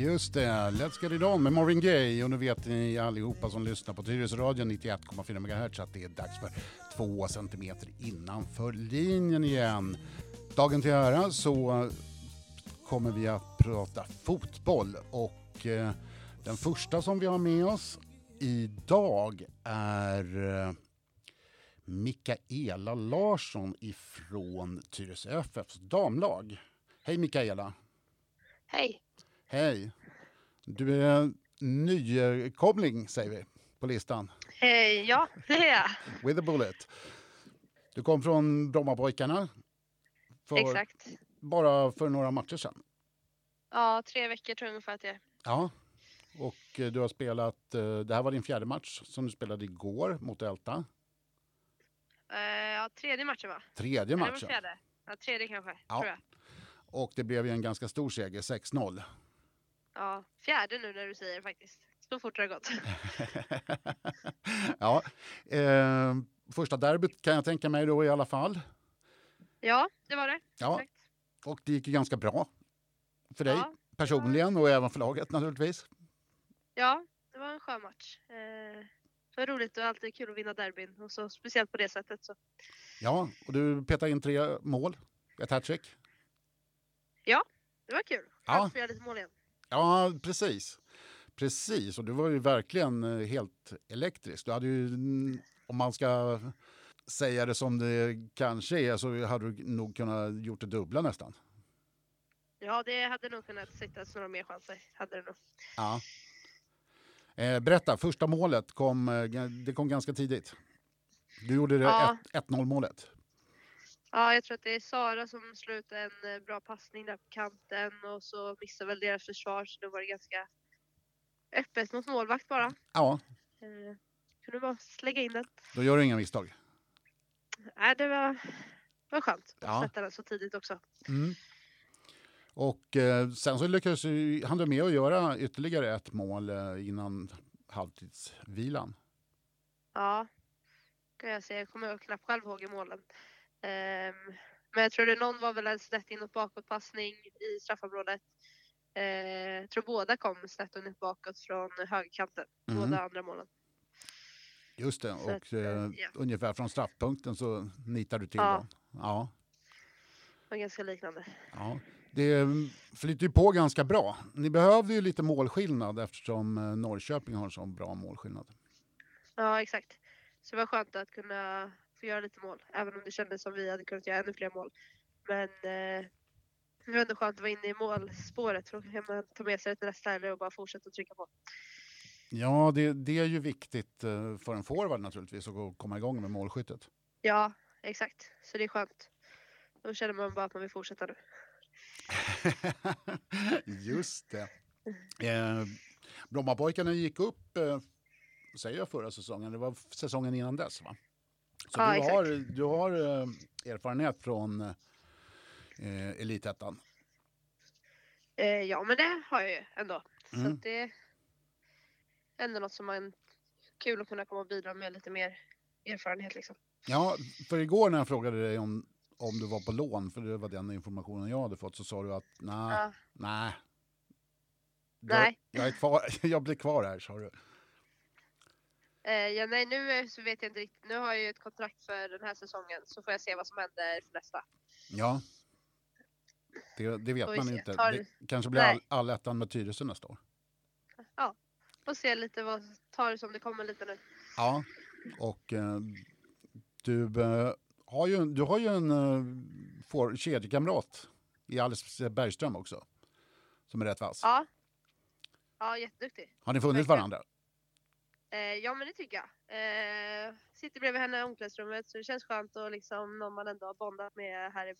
Just det, Let's Get It On med Marvin Gaye och nu vet ni allihopa som lyssnar på Tyresöradion 91,4 MHz att det är dags för två centimeter innanför linjen igen. Dagen till ära så kommer vi att prata fotboll och eh, den första som vi har med oss idag är eh, Mikaela Larsson ifrån Tyresö FFs damlag. Hej Mikaela! Hej! Hej! Du är nykomling, säger vi, på listan. Hej, ja, det är jag. With a bullet. Du kom från Brommapojkarna. För Exakt. Bara för några matcher sedan. Ja, tre veckor tror jag ungefär att det är. Ja. Och eh, du har spelat, eh, det här var din fjärde match som du spelade igår mot Älta. Eh, ja, tredje matchen va? Tredje Eller matchen. fjärde? Ja, tredje kanske, Ja. tror jag. Och det blev ju en ganska stor seger, 6-0. Ja, fjärde nu när du säger det faktiskt. Så fort har det gått. ja. Eh, första derbyt kan jag tänka mig då i alla fall. Ja, det var det. Ja. Exakt. Och det gick ju ganska bra för dig Ja. personligen och även för laget naturligtvis. ja, det var en skön match. Eh, det var roligt och alltid kul att vinna derbyn. Och så, speciellt på det sättet. Så. Ja, och du petade in tre mål, ett hattrick. Det var kul. Ja. Att göra lite mål igen. Ja, precis. Precis, och du var ju verkligen eh, helt elektrisk. Du hade ju, mm, om man ska säga det som det kanske är, så hade du nog kunnat gjort det dubbla nästan. Ja, det hade nog kunnat sitta några mer chanser. Hade det nog. Ja. Eh, berätta, första målet kom, eh, det kom ganska tidigt. Du gjorde det Ja. ett- 1-0 målet. Ja, jag tror att det är Sara som slår ut en eh, bra passning där på kanten och så missar väl deras försvar så då var det ganska öppet mot målvakt bara. Ja, Eh, kunde bara lägga in den. då gör du inga misstag. Nej, det var, det var skönt att Ja. sätta den så tidigt också. Mm. Och eh, sen så lyckades du, hann du med att göra ytterligare ett mål eh, innan halvtidsvilan. Ja, kan jag säga. Jag kommer knappt själv ihåg i målen. Ehm, men jag tror det någon var väl en snett inåt bakåtpassning i straffområdet. Eh, jag tror båda kom snett inåt bakåt från högerkanten. Mm. Båda andra målen. Just det, Så och att, eh, ja. ungefär från straffpunkten så nitar du till Ja. dem. Ja, Det var ganska liknande. ja. Det mm, flyter ju på ganska bra. Ni behövde ju lite målskillnad eftersom eh, Norrköping har så bra målskillnad. Ja, exakt. Så det var skönt att kunna få göra lite mål, även om det kändes som vi hade kunnat göra ännu fler mål. Men eh, det var ändå skönt att vara inne i målspåret för då kan man ta med sig det till nästa helg och bara fortsätta trycka på. Ja, det, det är ju viktigt eh, för en forward naturligtvis att komma igång med målskyttet. Ja, exakt. Så det är skönt. Då känner man bara att man vill fortsätta nu. Just det. Eh, Brommapojkarna gick upp, eh, säger jag förra säsongen, det var säsongen innan dess va? Så Ja, du, exakt. har, du har eh, erfarenhet från eh, Elitettan? Eh, ja, men det har jag ju ändå. Så Mm. att det är ändå något som man kul att kunna komma och bidra med lite mer erfarenhet liksom. Ja, för igår när jag frågade dig om, om du var på lån, för det var den informationen jag hade fått, så sa du att nej, Ja. nej. Nej. Jag, jag, är kvar, jag blir kvar här, sa du. Eh, ja, nej, nu så vet jag inte riktigt. Nu har jag ju ett kontrakt för den här säsongen så får jag se vad som händer för nästa. Ja. Det, det vet man se. inte. Tar- Det kanske blir all, allettan med Tyresö nästa år. Får se lite vad tar det som det kommer lite nu. Ja, och eh, du, eh, har ju, du har ju en eh, for, kedjekamrat i Alice Bergström också, som är rätt vass. Ja. Ja, jätteduktig. Har ni funnit varandra? Eh, ja, men det tycker jag. Eh, sitter bredvid henne i omklädningsrummet så det känns skönt och liksom någon man ändå har bondat med här i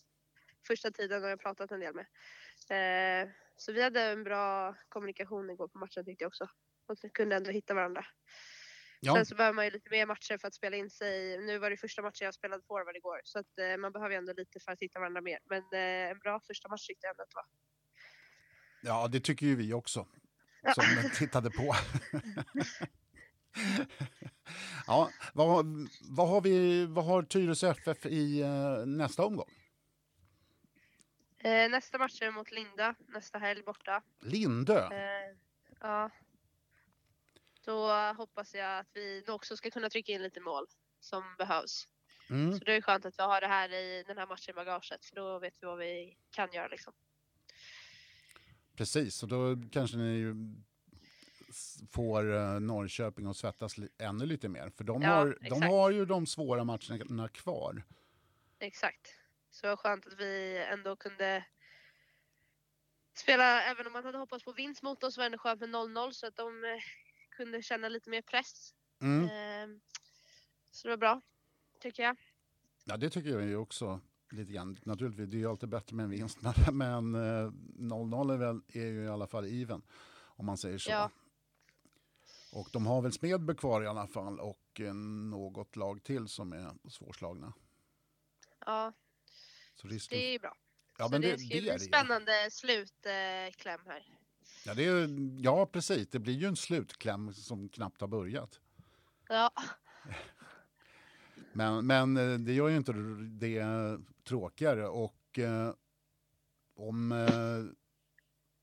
första tiden och jag pratat en del med. Eh, så vi hade en bra kommunikation igår på matchen tyckte jag också. Och kunde ändå hitta varandra. Ja, Sen så behöver man ju lite mer matcher för att spela in sig. Nu var det första matchen jag spelade forward igår så att eh, man behöver ju ändå lite för att hitta varandra mer. Men eh, en bra första match tyckte jag ändå att det var. ja, det tycker ju vi också, Ja. som tittade på. ja, vad, vad, har vi, vad har Tyresö FF i eh, nästa omgång? Eh, nästa match är mot Linda nästa helg borta. Lindö? Eh, ja. Då hoppas jag att vi också ska kunna trycka in lite mål som behövs. Mm. Så det är skönt att vi har det här i den här matchen i bagaget för då vet vi vad vi kan göra liksom. Precis, och då kanske ni får eh, Norrköping att svettas ännu lite mer. För de, Ja, har, de har ju de svåra matcherna kvar. Exakt. Så det var skönt att vi ändå kunde spela, även om man hade hoppats på vinst mot oss, var det ändå skönt med 0-0 så att de eh, kunde känna lite mer press. Mm. Eh, så det var bra, tycker jag. Ja, det tycker jag ju också. Lite grann. Naturligtvis, det är ju alltid bättre med en vinst, men, men eh, 0-0 är, väl, är ju i alla fall even, om man säger så. Ja. Och de har väl Smedberg kvar i alla fall och eh, något lag till som är svårslagna. Ja, risken... det är ju bra. ja, så men det, det, det är ju. spännande slutkläm här. Ja, det är, ja, precis. Det blir ju en slutkläm som knappt har börjat. Ja, Men, men eh, det gör ju inte det tråkigare. Och eh, om... Eh,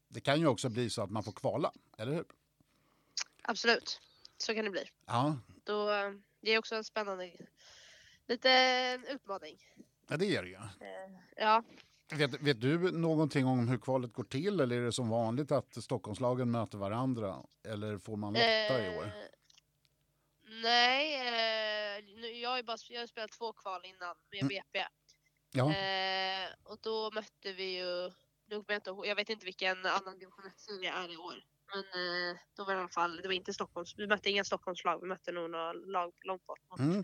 det kan ju också bli så att man får kvala, eller hur? Absolut. Så kan det bli. Ja, Då, eh, det är också en spännande lite utmaning. ja det är det ju. Eh, Ja, Vet, vet du någonting om hur kvalet går till eller är det som vanligt att Stockholmslagen möter varandra? Eller får man lotta i år? Eh, Nej, eh, jag, har ju bara, jag har spelat två kval innan med Mm. BP. Ja, Eh, och då mötte vi ju, jag vet inte vilken annan division 1-serie är i år. Men eh, då var det i alla fall, det var inte Stockholms, vi mötte inga Stockholmslag, vi mötte nog några lag långt bort. Mot mm.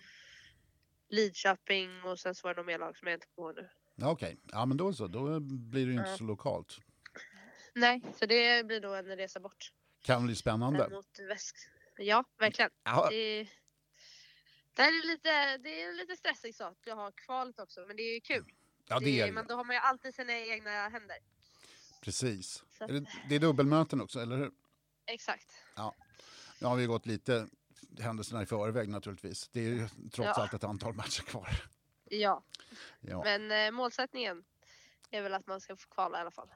Lidköping och sen så var det nog mer lag som jag inte kommer ihåg nu. okej. Ja, men då så. Då blir det ju inte Ja. så lokalt. Nej, så det blir då en resa bort. Kan bli spännande. Mot väst. Ja, verkligen. Ja, Det, det är lite, det är lite stressigt så att jag har kvalet också, men det är ju kul. ja det är men då har man ju alltid sina egna händer. Precis. Att, Är det, det är dubbelmöten också, eller hur? exakt. Nu har vi gått lite händelserna i förväg naturligtvis. Det är ju trots Ja. allt ett antal matcher kvar. Ja, Ja, men eh, målsättningen är väl att man ska få kvala i alla fall.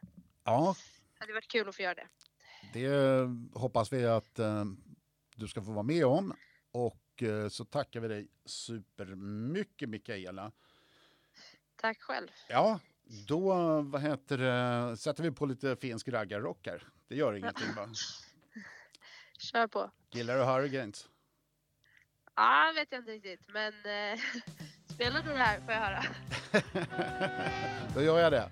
ja Det hade varit kul att få göra det. det hoppas vi att eh, du ska få vara med om. Och eh, så tackar vi dig supermycket Mikaela. Tack själv. Ja, då vad heter det, sätter vi på lite finsk raggarrock här. Det gör ingenting va? Kör på. Gillar du Hurricanes? Ja, vet jag inte riktigt, men eh, spelar du det här får jag höra. Då gör jag det.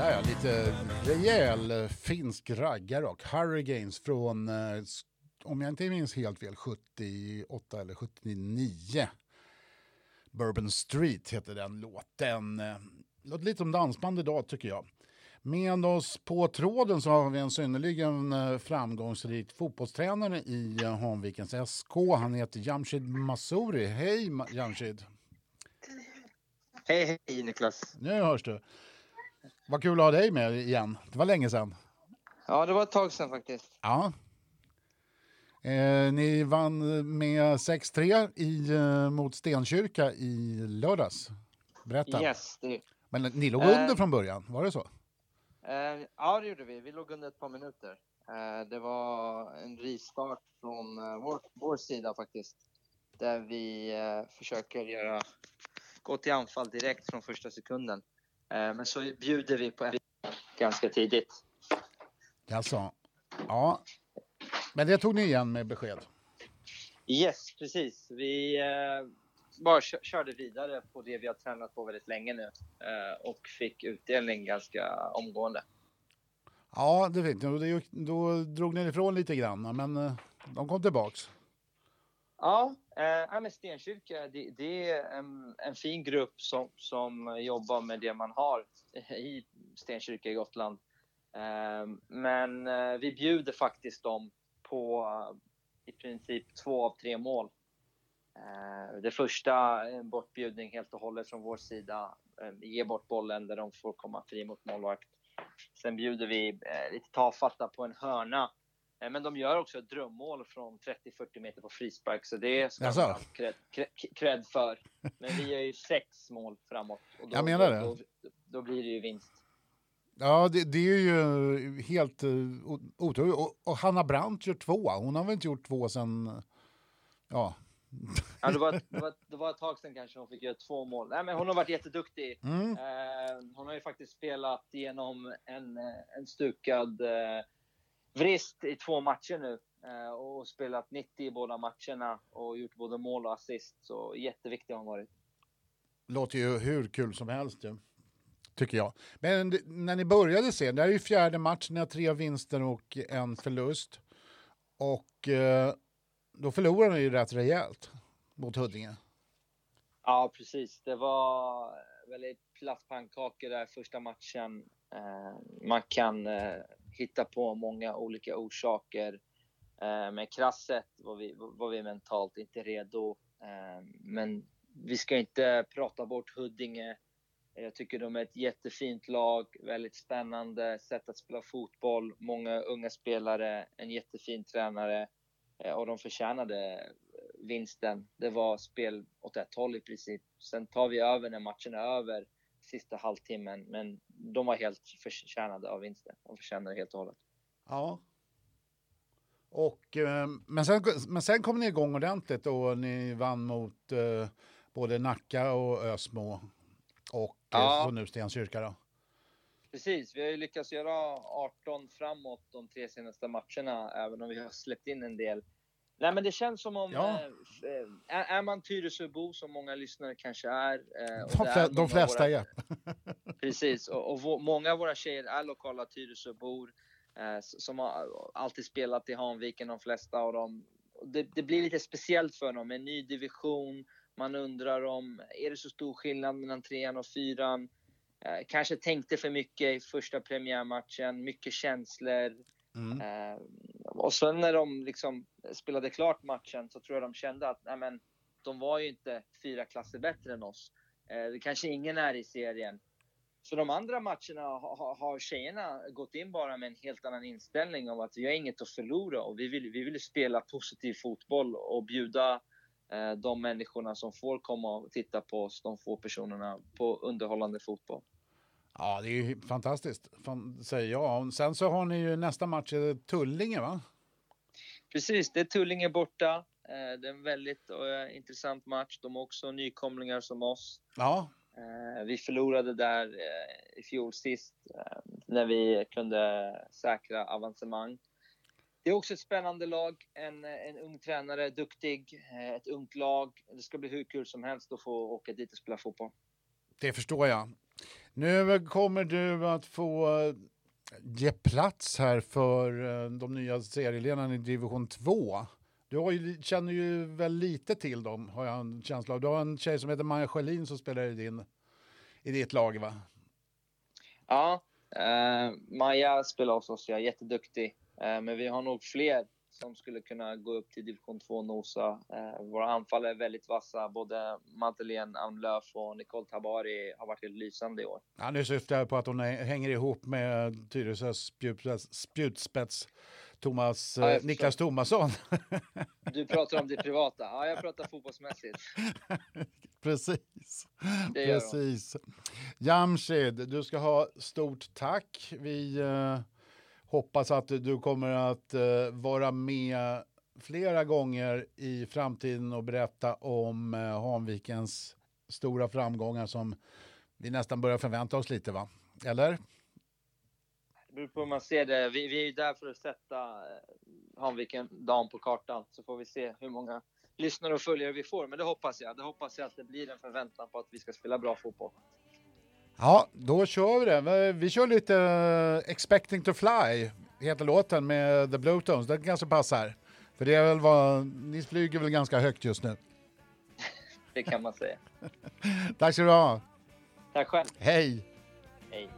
Där ja, lite rejäl eh, finsk raggarrock. Hurricanes från, eh, om jag inte minns helt fel, 78 eller 79. Bourbon Street heter den låten. Eh, Låter lite som dansband idag tycker jag. Med oss på tråden så har vi en synnerligen framgångsrik fotbollstränare i Hanvikens SK. Han heter Jamshid Massouri. Hej Jamshid! Hej, hej Niklas. Nu hörs du. Vad kul att ha dig med igen. Det var länge sedan. Ja, det var ett tag sedan faktiskt. Ja. Eh, ni vann med 6-3 i, eh, mot Stenkyrka i lördags. Berätta. Yes, det, Men ni låg Eh. under från början, var det så? eh, ja, det gjorde vi. Vi låg under ett par minuter. Eh, det var en rivstart från eh, vår, vår sida faktiskt. Där vi eh, försöker göra, gå till anfall direkt från första sekunden. Eh, men så bjuder vi på ganska tidigt. Jaså? Ja. Men det tog ni igen med besked. Yes, precis. Vi eh, bara kö- körde vidare på det vi har tränat på väldigt länge nu eh, och fick utdelning ganska omgående. Ja, det vet jag. Då, drog ni ifrån lite grann, men de kom tillbaks. Ja, eh, men Stenkyrka, det, det är en, en fin grupp som, som jobbar med det man har i Stenkyrka i Gotland. Eh, men eh, vi bjuder faktiskt dem på eh, i princip två av tre mål. Eh, det första, en bortbjudning helt och hållet från vår sida. Eh, ge bort bollen där de får komma fri mot målvakt. Sen bjuder vi eh, lite tafatta på en hörna men de gör också ett drömmål från 30-40 meter på frispark, så det ska de ha cred, cred, cred för. Men vi gör ju sex mål framåt. Och då, Jag menar det. Då, då blir det ju vinst. Ja, det, det är ju helt uh, otroligt. Och, och Hanna Brandt gör två. Hon har väl inte gjort två sen... Ja. Ja, det, var, det, var, det var ett tag sedan kanske hon fick göra två mål. Nej, men hon har varit jätteduktig. Mm. Eh, hon har ju faktiskt spelat genom en, eh, en stukad eh, vrist i två matcher nu. Eh, och spelat 90 i båda matcherna och gjort både mål och assist. Så jätteviktig har hon varit. Låter ju hur kul som helst ju. Tycker jag. Men när ni började se, det här är ju fjärde matchen, ni har tre vinster och en förlust. Och eh, då förlorade ni ju rätt rejält mot Huddinge. Ja, precis. Det var väldigt platt pannkaka där första matchen. Eh, man kan hitta på många olika orsaker. Eh, men krasset var vi, var vi mentalt inte redo. Eh, men vi ska inte prata bort Huddinge. Jag tycker de är ett jättefint lag, väldigt spännande sätt att spela fotboll, många unga spelare, en jättefin tränare eh, och de förtjänade vinsten. Det var spel åt ett håll i princip. Sen tar vi över när matchen är över sista halvtimmen, men de var helt förtjänade av vinsten. De förtjänade helt och hållet. Ja. Och, eh, men, sen, men sen kom ni igång ordentligt och ni vann mot eh, både Nacka och Ösmo och Ja. eh, så nu Stenkyrka då. Precis, vi har ju lyckats göra 18 framåt de tre senaste matcherna, även om vi har släppt in en del. Nej, men det känns som om, Ja. eh, eh, är, är man Tyresöbo, som många lyssnare kanske är, eh, De, är de flesta våra- är. Precis, och, och vå- många av våra tjejer är lokala Tyresöbor eh, som har alltid spelat i Hanviken, de flesta av dem. Det, det blir lite speciellt för dem, en ny division. Man undrar om, är det så stor skillnad mellan trean och fyran? Eh, kanske tänkte för mycket i första premiärmatchen, mycket känslor. Mm. Och sen när de liksom spelade klart matchen så tror jag de kände att nej men, de var ju inte fyra klasser bättre än oss. Eh, det kanske ingen är i serien. Så de andra matcherna har, har- har tjejerna gått in bara med en helt annan inställning om att vi har inget att förlora och vi vill, vi vill spela positiv fotboll och bjuda eh, de människorna som får komma och titta på oss, de få personerna, på underhållande fotboll. Ja, det är ju fantastiskt, fan, säger jag. Sen så har ni ju nästa match, Tullinge va? Precis, det är Tullinge borta. Eh, Det är en väldigt eh, intressant match. De är också nykomlingar som oss. Ja, Eh, Vi förlorade där eh, i fjol sist när vi kunde säkra avancemang. Det är också ett spännande lag. En, en ung tränare, duktig, ett ungt lag. Det ska bli hur kul som helst att få åka dit och spela fotboll. det förstår jag. Nu kommer du att få eh, ge plats här för eh, de nya serieledarna i division 2. Du har ju, känner ju väl lite till dem, har jag en känsla av. Du har en tjej som heter Maja Sjölin som spelar i, din, i ditt lag, va? Ja, eh, Maja spelar hos oss, jag är jätteduktig. Eh, men vi har nog fler som skulle kunna gå upp till division 2 och nosa. Eh, våra anfall är väldigt vassa. Både Madeleine Almlöf och Nicole Tabari har varit helt lysande i år. Ja, nu syftar jag på att hon hänger ihop med Tyresös spjutspets, spjutspets Thomas, Ja, eh. Niklas Thomasson. Du pratar om det privata. Ja, jag pratar fotbollsmässigt. Precis. Precis. Jamshid, du ska ha stort tack. Vi eh, hoppas att du kommer att eh, vara med flera gånger i framtiden och berätta om eh, Hanvikens stora framgångar som vi nästan börjar förvänta oss lite, va? Eller? Det beror på hur man ser det. Vi, vi är ju där för att sätta eh, Hanviken dam på kartan. Så får vi se hur många lyssnare och följare vi får. Men det hoppas jag. Det hoppas jag att det blir en förväntan på att vi ska spela bra fotboll. Ja, då kör vi det. Vi kör lite eh, Expecting to Fly, heter låten med The Bluetones. Den kanske passar. För det är väl vad, ni flyger väl ganska högt just nu. Det kan man säga. Tack ska du ha. Tack själv. Hej! Hej.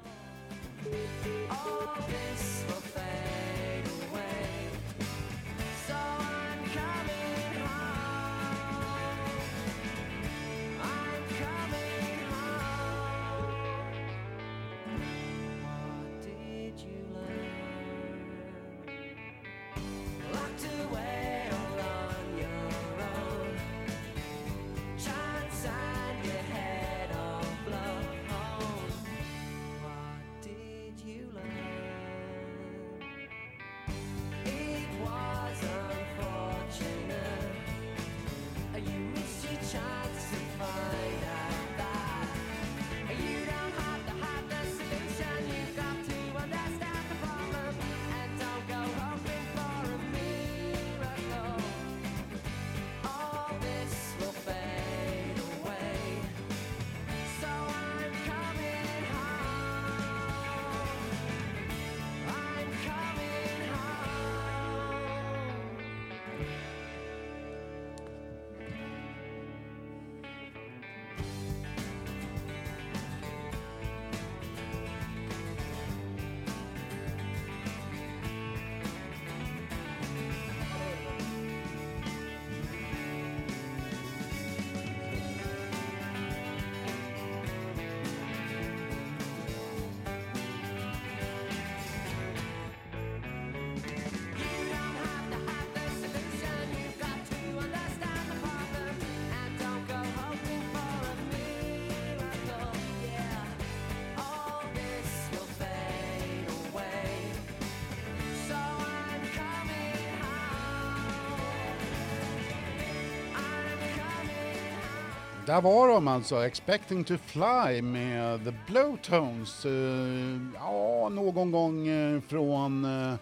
Där var de alltså, Expecting to Fly med The Blowtones. Eh, ja, någon gång eh, från eh,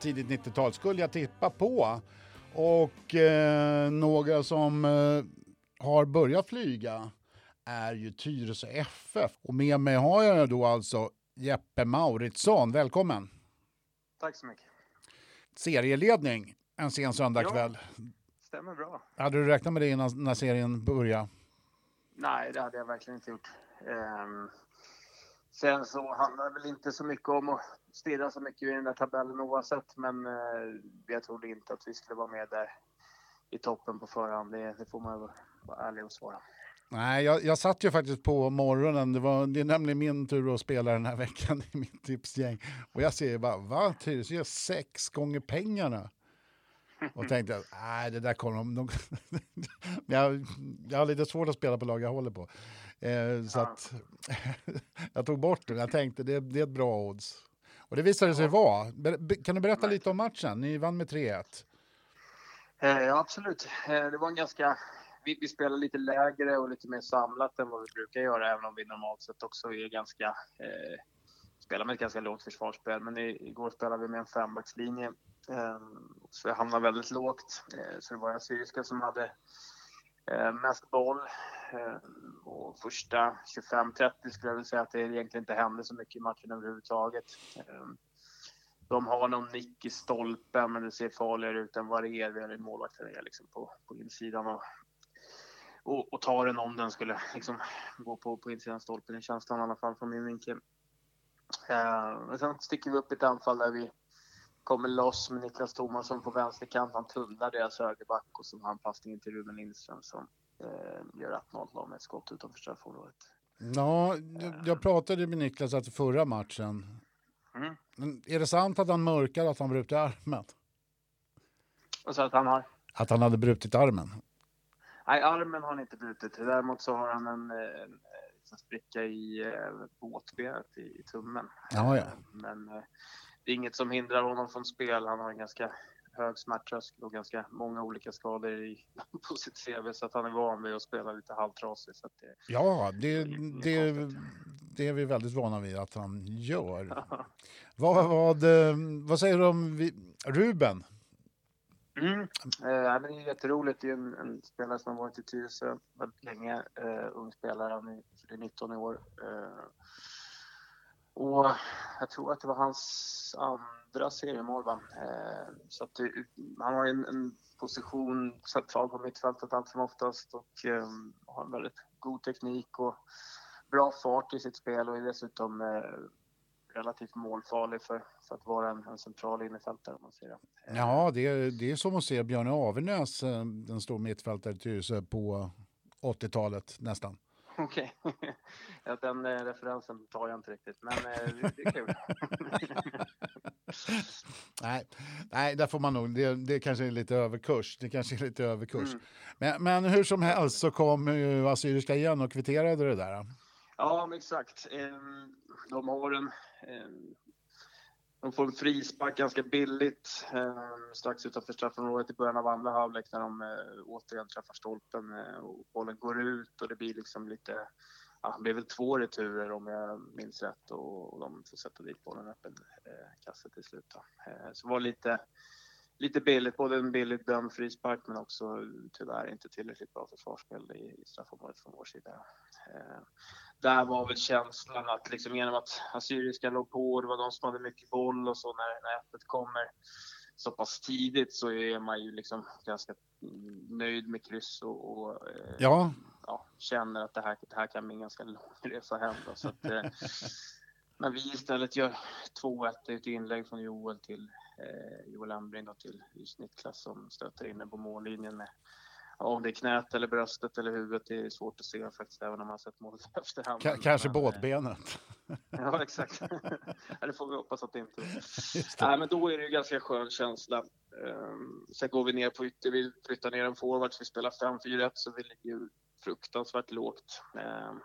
tidigt 90-tal skulle jag tippa på. Och några som har börjat flyga är ju Tyresö FF. Och med mig har jag då alltså Jeppe Mauritsson. Välkommen! Tack så mycket. Serieledning en sen söndagkväll. Stämmer bra. Hade du räknat med det innan när serien började? Nej, det hade jag verkligen inte gjort. Ehm, sen så handlar det väl inte så mycket om att stirra så mycket i den där tabellen oavsett, men eh, jag trodde inte att vi skulle vara med där i toppen på förhand. Det, det får man vara- vara ärlig och svara. Nej, jag, jag satt ju faktiskt på morgonen. Det, var, det är nämligen min tur att spela den här veckan i mitt tipsgäng. Och jag ser bara, va? Tyresö sex gånger pengarna. Och tänkte, att, nej, det där kommer de... de jag, jag har lite svårt att spela på lag jag håller på. Eh, så Ja. att jag tog bort det. Jag tänkte, det, det är ett bra odds. Och det visade sig vara. Kan du berätta lite om matchen? Ni vann med 3-1. Eh, Ja, absolut. Eh, Det var en ganska... Vi, vi spelade lite lägre och lite mer samlat än vad vi brukar göra, även om vi normalt sett också är ganska... Eh, spelar med ett ganska lågt försvarsspel, men i, igår spelade vi med en fembackslinje. Ehm, så jag hamnade väldigt lågt. Eh, så det var Assyriska som hade eh, mest boll. Ehm, och första 25-30 skulle jag vilja säga att det egentligen inte hände så mycket i matchen överhuvudtaget. Ehm, de har någon nick i stolpen men det ser farligare ut än vad det är. Vi har är liksom på, på insidan och, och, och tar den om den skulle liksom gå på, på insidan stolpen. Det är känslan i alla fall från min vinkel. Men sen sticker vi upp i ett anfall där vi kommer loss med Niklas Thomasson på vänsterkant. Han tunnlar deras högerback och så har han passningen till Ruben Lindström som eh, gör 1-0 med ett skott utanför straffområdet. Ja, jag- pratade med Niklas efter förra matchen. Mm. Men Är det sant att han mörkade att han brutit armen? Och så att han har Att han hade brutit armen? Nej, armen har han inte brutit. Däremot så har han en, eh, en, en spricka i eh, båtbenet i, i tummen. Ja, ja. Eh, Men eh, det är inget som hindrar honom från spel. Han har en ganska hög smärttröskel och ganska många olika skador i, på sitt CV så att han är van vid att spela lite halvtrasig. Så det, Ja, det, det, det är vi väldigt vana vid att han gör. Vad, vad, eh, vad säger du om Ruben? Mm. Eh, det är jätteroligt. Det är en, en spelare som har varit i Tyresö väldigt länge. Eh, ung spelare. Han är, fyller 19 i år. Eh, och jag tror att det var hans andra seriemål. Va? Eh, så att det, han har en, en position centralt på mittfältet allt som oftast och eh, har en väldigt god teknik och bra fart i sitt spel och är dessutom eh, relativt målfarlig för, för att vara en, en central innerfältare om man säger det. Eh, Ja, det, är- det är som att se Björne Avenäs, eh, den stora mittfältare i Tyresö på 80-talet nästan. Okej. ja, den eh, referensen tar jag inte riktigt, men eh, det, är kul. Nej, nej där får man nog, det, det kanske är lite överkurs. Det kanske är lite överkurs. Mm. Men, men hur som helst så kom ju Assyriska igen och kvitterade det där. Ja, men exakt. Ehm, De har en... De får en frispark ganska billigt eh, strax utanför straffområdet i början av andra halvlek när de eh, återigen träffar stolpen eh, och bollen går ut och det blir liksom lite... Ja, det blir väl två returer om jag minns rätt och, och de får sätta dit bollen i öppen eh, kasse till slut. Eh, så det var lite, lite billigt, både en billigt dömd frispark men också tyvärr inte tillräckligt bra försvarsspel i, i straffområdet från vår sida. Eh, där var väl känslan att liksom genom att Assyriska låg på, det var de som hade mycket boll och så när, när öppet kommer så pass tidigt så är man ju liksom ganska nöjd med kryss och, och eh, Ja, ja, känner att det här, det här kan bli en ganska lång resa hem. Då, så att, eh, men vi istället gör 2-1, det är ett inlägg från Joel till eh, Joel Embring och till just Niklas som stöter in på mållinjen med om det är knät eller bröstet eller huvudet, det är svårt att se faktiskt även om man har sett målet efterhand. Men- kanske men, eh, båtbenet. Ja, exakt. det får vi hoppas att det inte är. Det. Nej, men då är det ju ganska skön känsla. Um, sen går vi ner på ytter, vi flyttar ner en forward, vi spelar 5-4-1 så vi ligger ju fruktansvärt lågt. Ehm,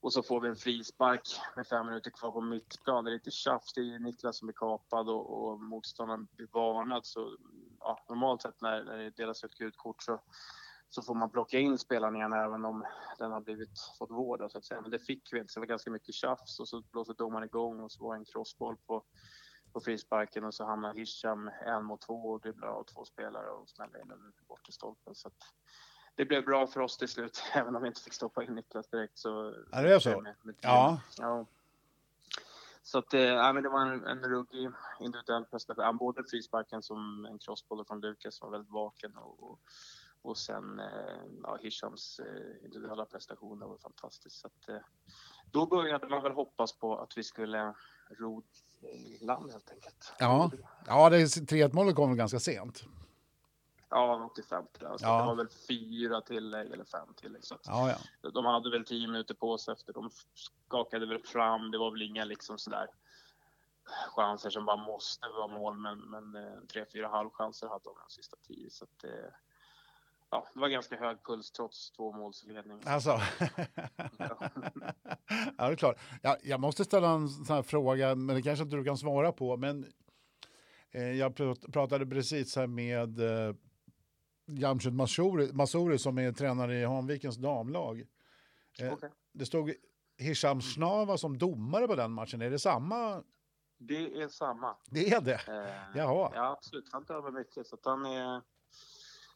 och så får vi en frispark med fem minuter kvar på mittplan. Det är lite tjafs, det är Niklas som blir kapad och, och motståndaren blir varnad. Så, ja, normalt sett när, när det delas ut gult kort så, så får man plocka in spelaren igen även om den har blivit, fått vård. då, Så att säga. Men det fick vi inte, så det var ganska mycket tjafs och så blåser domaren igång och så var det en crossboll på på frisparken och så hamnar Hisham en mot två och dribblar av två spelare och smäller in den bort i stolpen. Så att det blev bra för oss till slut, även om vi inte fick stoppa in Niklas direkt. Så, Ja, det är så. Med, med Ja. ja. Så att, eh, ja, men det var en, en ruggig individuell prestation. Både frisparken som en crossboll från Lukas som var väldigt vaken och, och, och sen eh, ja, Hishams eh, individuella prestation var fantastisk. Så att, då började man väl hoppas på att vi skulle ro i land helt enkelt. Ja. Ja, det 3-1 målet kom väl ganska sent. Ja, 85. Alltså, Ja. Det var väl fyra tillägg eller fem tillägg. Så att Ja, ja. de hade väl tio minuter på sig efter. De skakade väl fram. Det var väl inga liksom sådär chanser som bara måste vara mål. Men, men eh, tre, fyra halvchanser hade de de sista tio. Så att, eh, ja, det var ganska hög puls trots två målsledning. Alltså. ja, det är klart. Jag, jag måste ställa en sån här fråga, men det kanske inte du kan svara på. Men eh, jag prat- pratade precis här med Jamshed Massouri som är tränare i Hanvikens damlag. Eh, Okej. Det stod Hisham Snava som domare på den matchen. Är det samma? Det är samma. Det är det? Eh, Jaha. Ja, absolut. Han över mycket. Så att han är...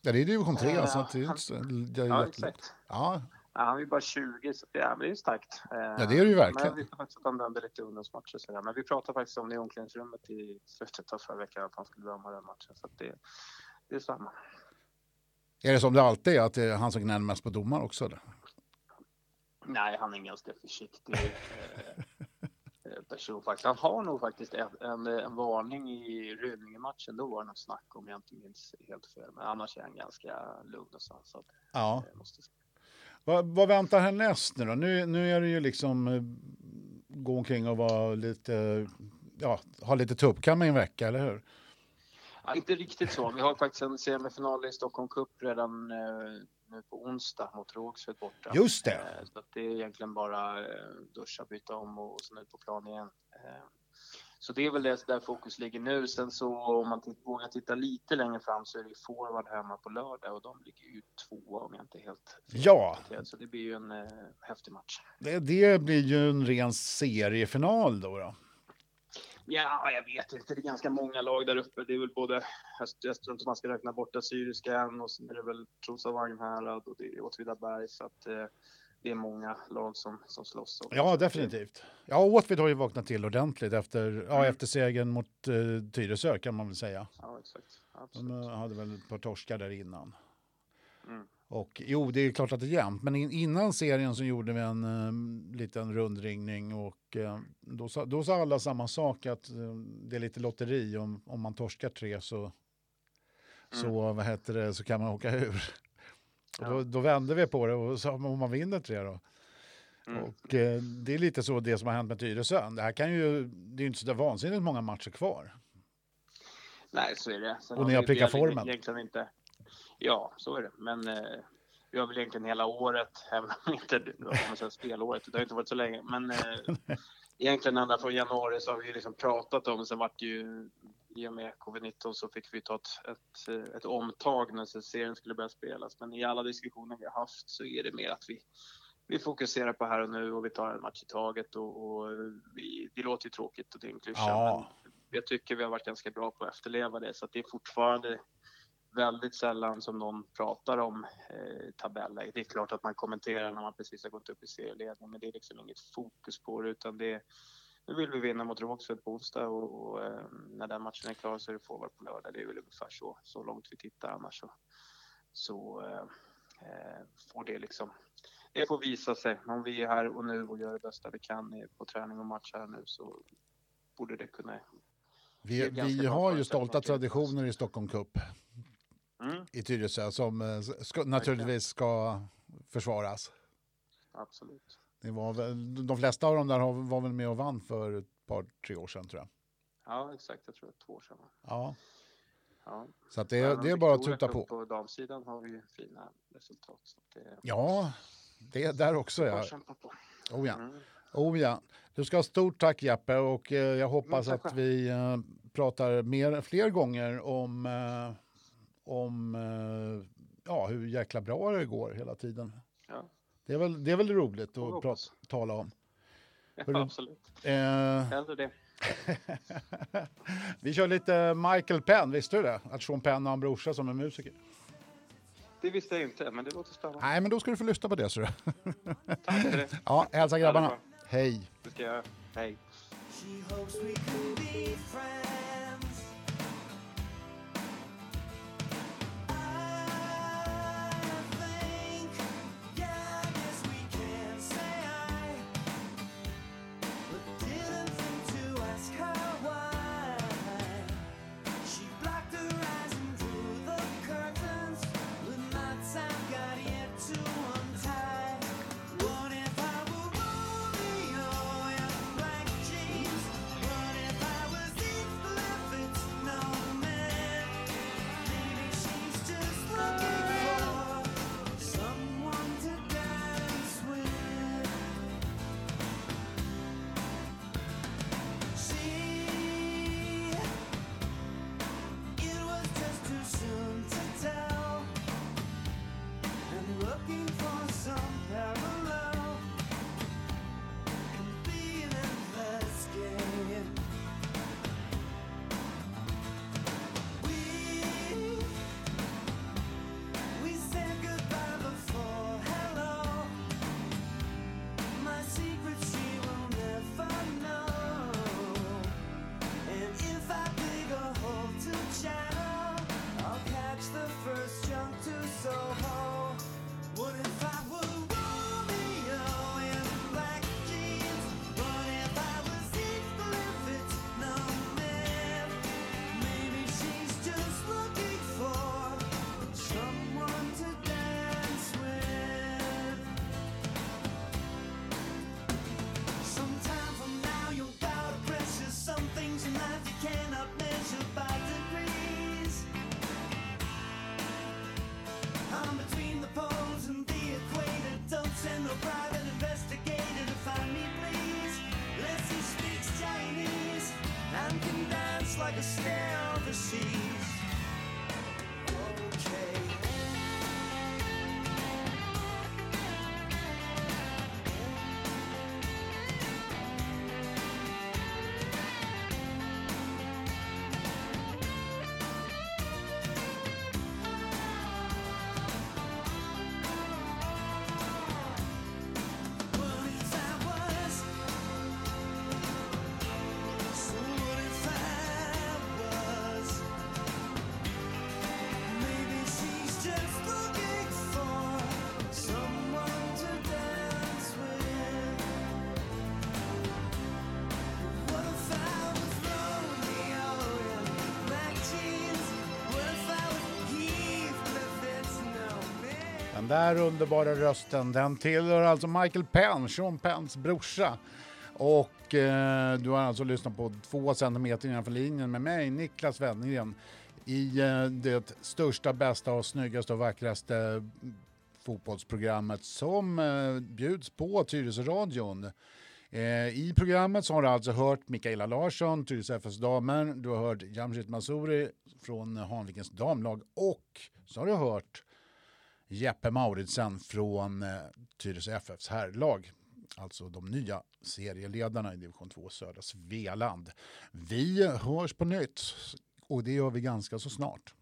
Ja, det är division 3. Ja, så att det han- inte så, är Ja, exakt. Ja, Ja, han är ju bara 20, så det är, men det är ju starkt. Eh, Ja, det är det ju verkligen. Men vi vet faktiskt att han dömde lite ungdomsmatcher sådär. Men vi pratade faktiskt om det i omklädningsrummet i slutet av förra veckan, att han skulle döma den matchen. Så det, det är samma. Är det som det alltid är, att det är han som gnäller mest på domar också? Eller? Nej, han är en ganska försiktig eh, person faktiskt. Han har nog faktiskt en, en, en varning i Rynninge-matchen. Då var det något snack om jag inte minns helt fel. Men annars är han ganska lugn och sansad. Ja. eh, måste. Vad, vad väntar härnäst nu då? Nu, nu är det ju liksom eh, gå omkring och vara lite, ja, ha lite tuppkam i en vecka, eller hur? Ja, inte riktigt så. Vi har faktiskt en semifinal i Stockholm Cup redan eh, nu på onsdag mot Rågsved borta. Just det. Eh, så det är egentligen bara eh, duscha, byta om och sen ut på plan igen. Så det är väl det där fokus ligger nu. Sen så om man titt, vågar titta lite längre fram så är det ju forward hemma på lördag och de ligger ju tvåa om jag inte är helt Ja. Så det blir ju en eh, häftig match. Det, det blir ju en ren seriefinal då. då. Ja, jag vet inte. Det är ganska många lag där uppe. Det är väl både, jag tror inte man ska räkna bort Assyriska än och sen är det väl Trosa Vagnhärad och det är Åtvidaberg. Så att eh, det är många lag som, som slåss. om- Ja, definitivt. Ja, Åtvid har ju vaknat till ordentligt efter, ja, Mm. efter segern mot eh, Tyresö kan man väl säga. Ja, exakt. De Absolut. eh, hade väl ett par torskar där innan. Mm. Och jo, det är klart att det är jämnt. Men in, innan serien så gjorde vi en eh, liten rundringning och eh, då, sa, då sa alla samma sak att eh, det är lite lotteri. Om, om man torskar tre så, så, vad heter det, så kan man åka ur. Och då, Ja. då vände vi på det och sa om man vinner tre då. Mm. Och eh, det är lite så det som har hänt med Tyresö. Det här kan ju, det är ju inte så där vansinnigt många matcher kvar. Nej, så är det. Sen Och ni har prickat formen. Egentligen inte. Ja, så är det. Men eh, vi har väl egentligen hela året, även om inte man säga, spelåret, det har inte varit så länge, men eh, egentligen ända från januari så har vi liksom pratat om, sen vart det ju i och med covid-19 så fick vi ta ett, ett, eh, ett omtag när serien skulle börja spelas. Men i alla diskussioner vi har haft så är det mer att vi, vi fokuserar på här och nu och vi tar en match i taget och, och vi, det låter ju tråkigt och det är en klyscha. Ja. men jag tycker vi har varit ganska bra på att efterleva det så att det är fortfarande väldigt sällan som någon pratar om eh, tabelläge. Det är klart att man kommenterar när man precis har gått upp i serieledning men det är liksom inget fokus på det utan det nu vill vi vinna mot Rågsved på onsdag och, och eh, när den matchen är klar så är det forward på lördag. Det är väl ungefär så, så långt vi tittar annars så, så eh, eh, får det liksom det får visa sig. Om vi är här och nu och gör det bästa vi kan på träning och match här nu så borde det kunna Vi, är vi har ju stolta traditioner i Stockholm Cup mm, i Tyresö som eh, ska, naturligtvis ska försvaras. absolut. Det var väl, de flesta av dem där var väl med och vann för ett par, tre år sedan tror jag. Ja, exakt. Jag tror det är två år sedan. Ja, Ja. så att det, Även det är bara att tuta på. På damsidan har vi ju fina resultat. Det Ja, det är där också ja. Oh ja. Mm. Oh ja. Du ska ha stort tack Jeppe och eh, jag hoppas Mm, tack att vi eh, pratar mer, fler gånger om, eh, om eh, ja, hur jäkla bra det går hela tiden. Ja. Det är väl, det är väl roligt att prata, tala om. Ja, absolut. Eh, Hellre det. vi kör lite Michael Penn, visste du det? Att Sean Penn har en brorsa som är musiker. Det visste jag inte, men det låter spännande. Nej, men då ska du få lyssna på det. Så du. Tack för det. Ja, hälsa grabbarna. Hej. Det ska jag göra. Hej. She hopes we can be friends. stay. Den där underbara rösten, den tillhör alltså Michael Penn, Sean Penns brorsa. Och eh, du har alltså lyssnat på två centimeter innanför linjen med mig, Niklas Wennergren, i eh, det största, bästa och snyggaste och vackraste fotbollsprogrammet som eh, bjuds på Tyresöradion. Eh, I programmet så har du alltså hört Mikaela Larsson, Tyresö FFs damer, du har hört Jamshid Masuri från Hanvikens damlag och så har du hört Jeppe Mauritsen från eh, Tyresö FFs herrlag. Alltså de nya serieledarna i division 2 södra Svealand. Vi hörs på nytt och det gör vi ganska så snart.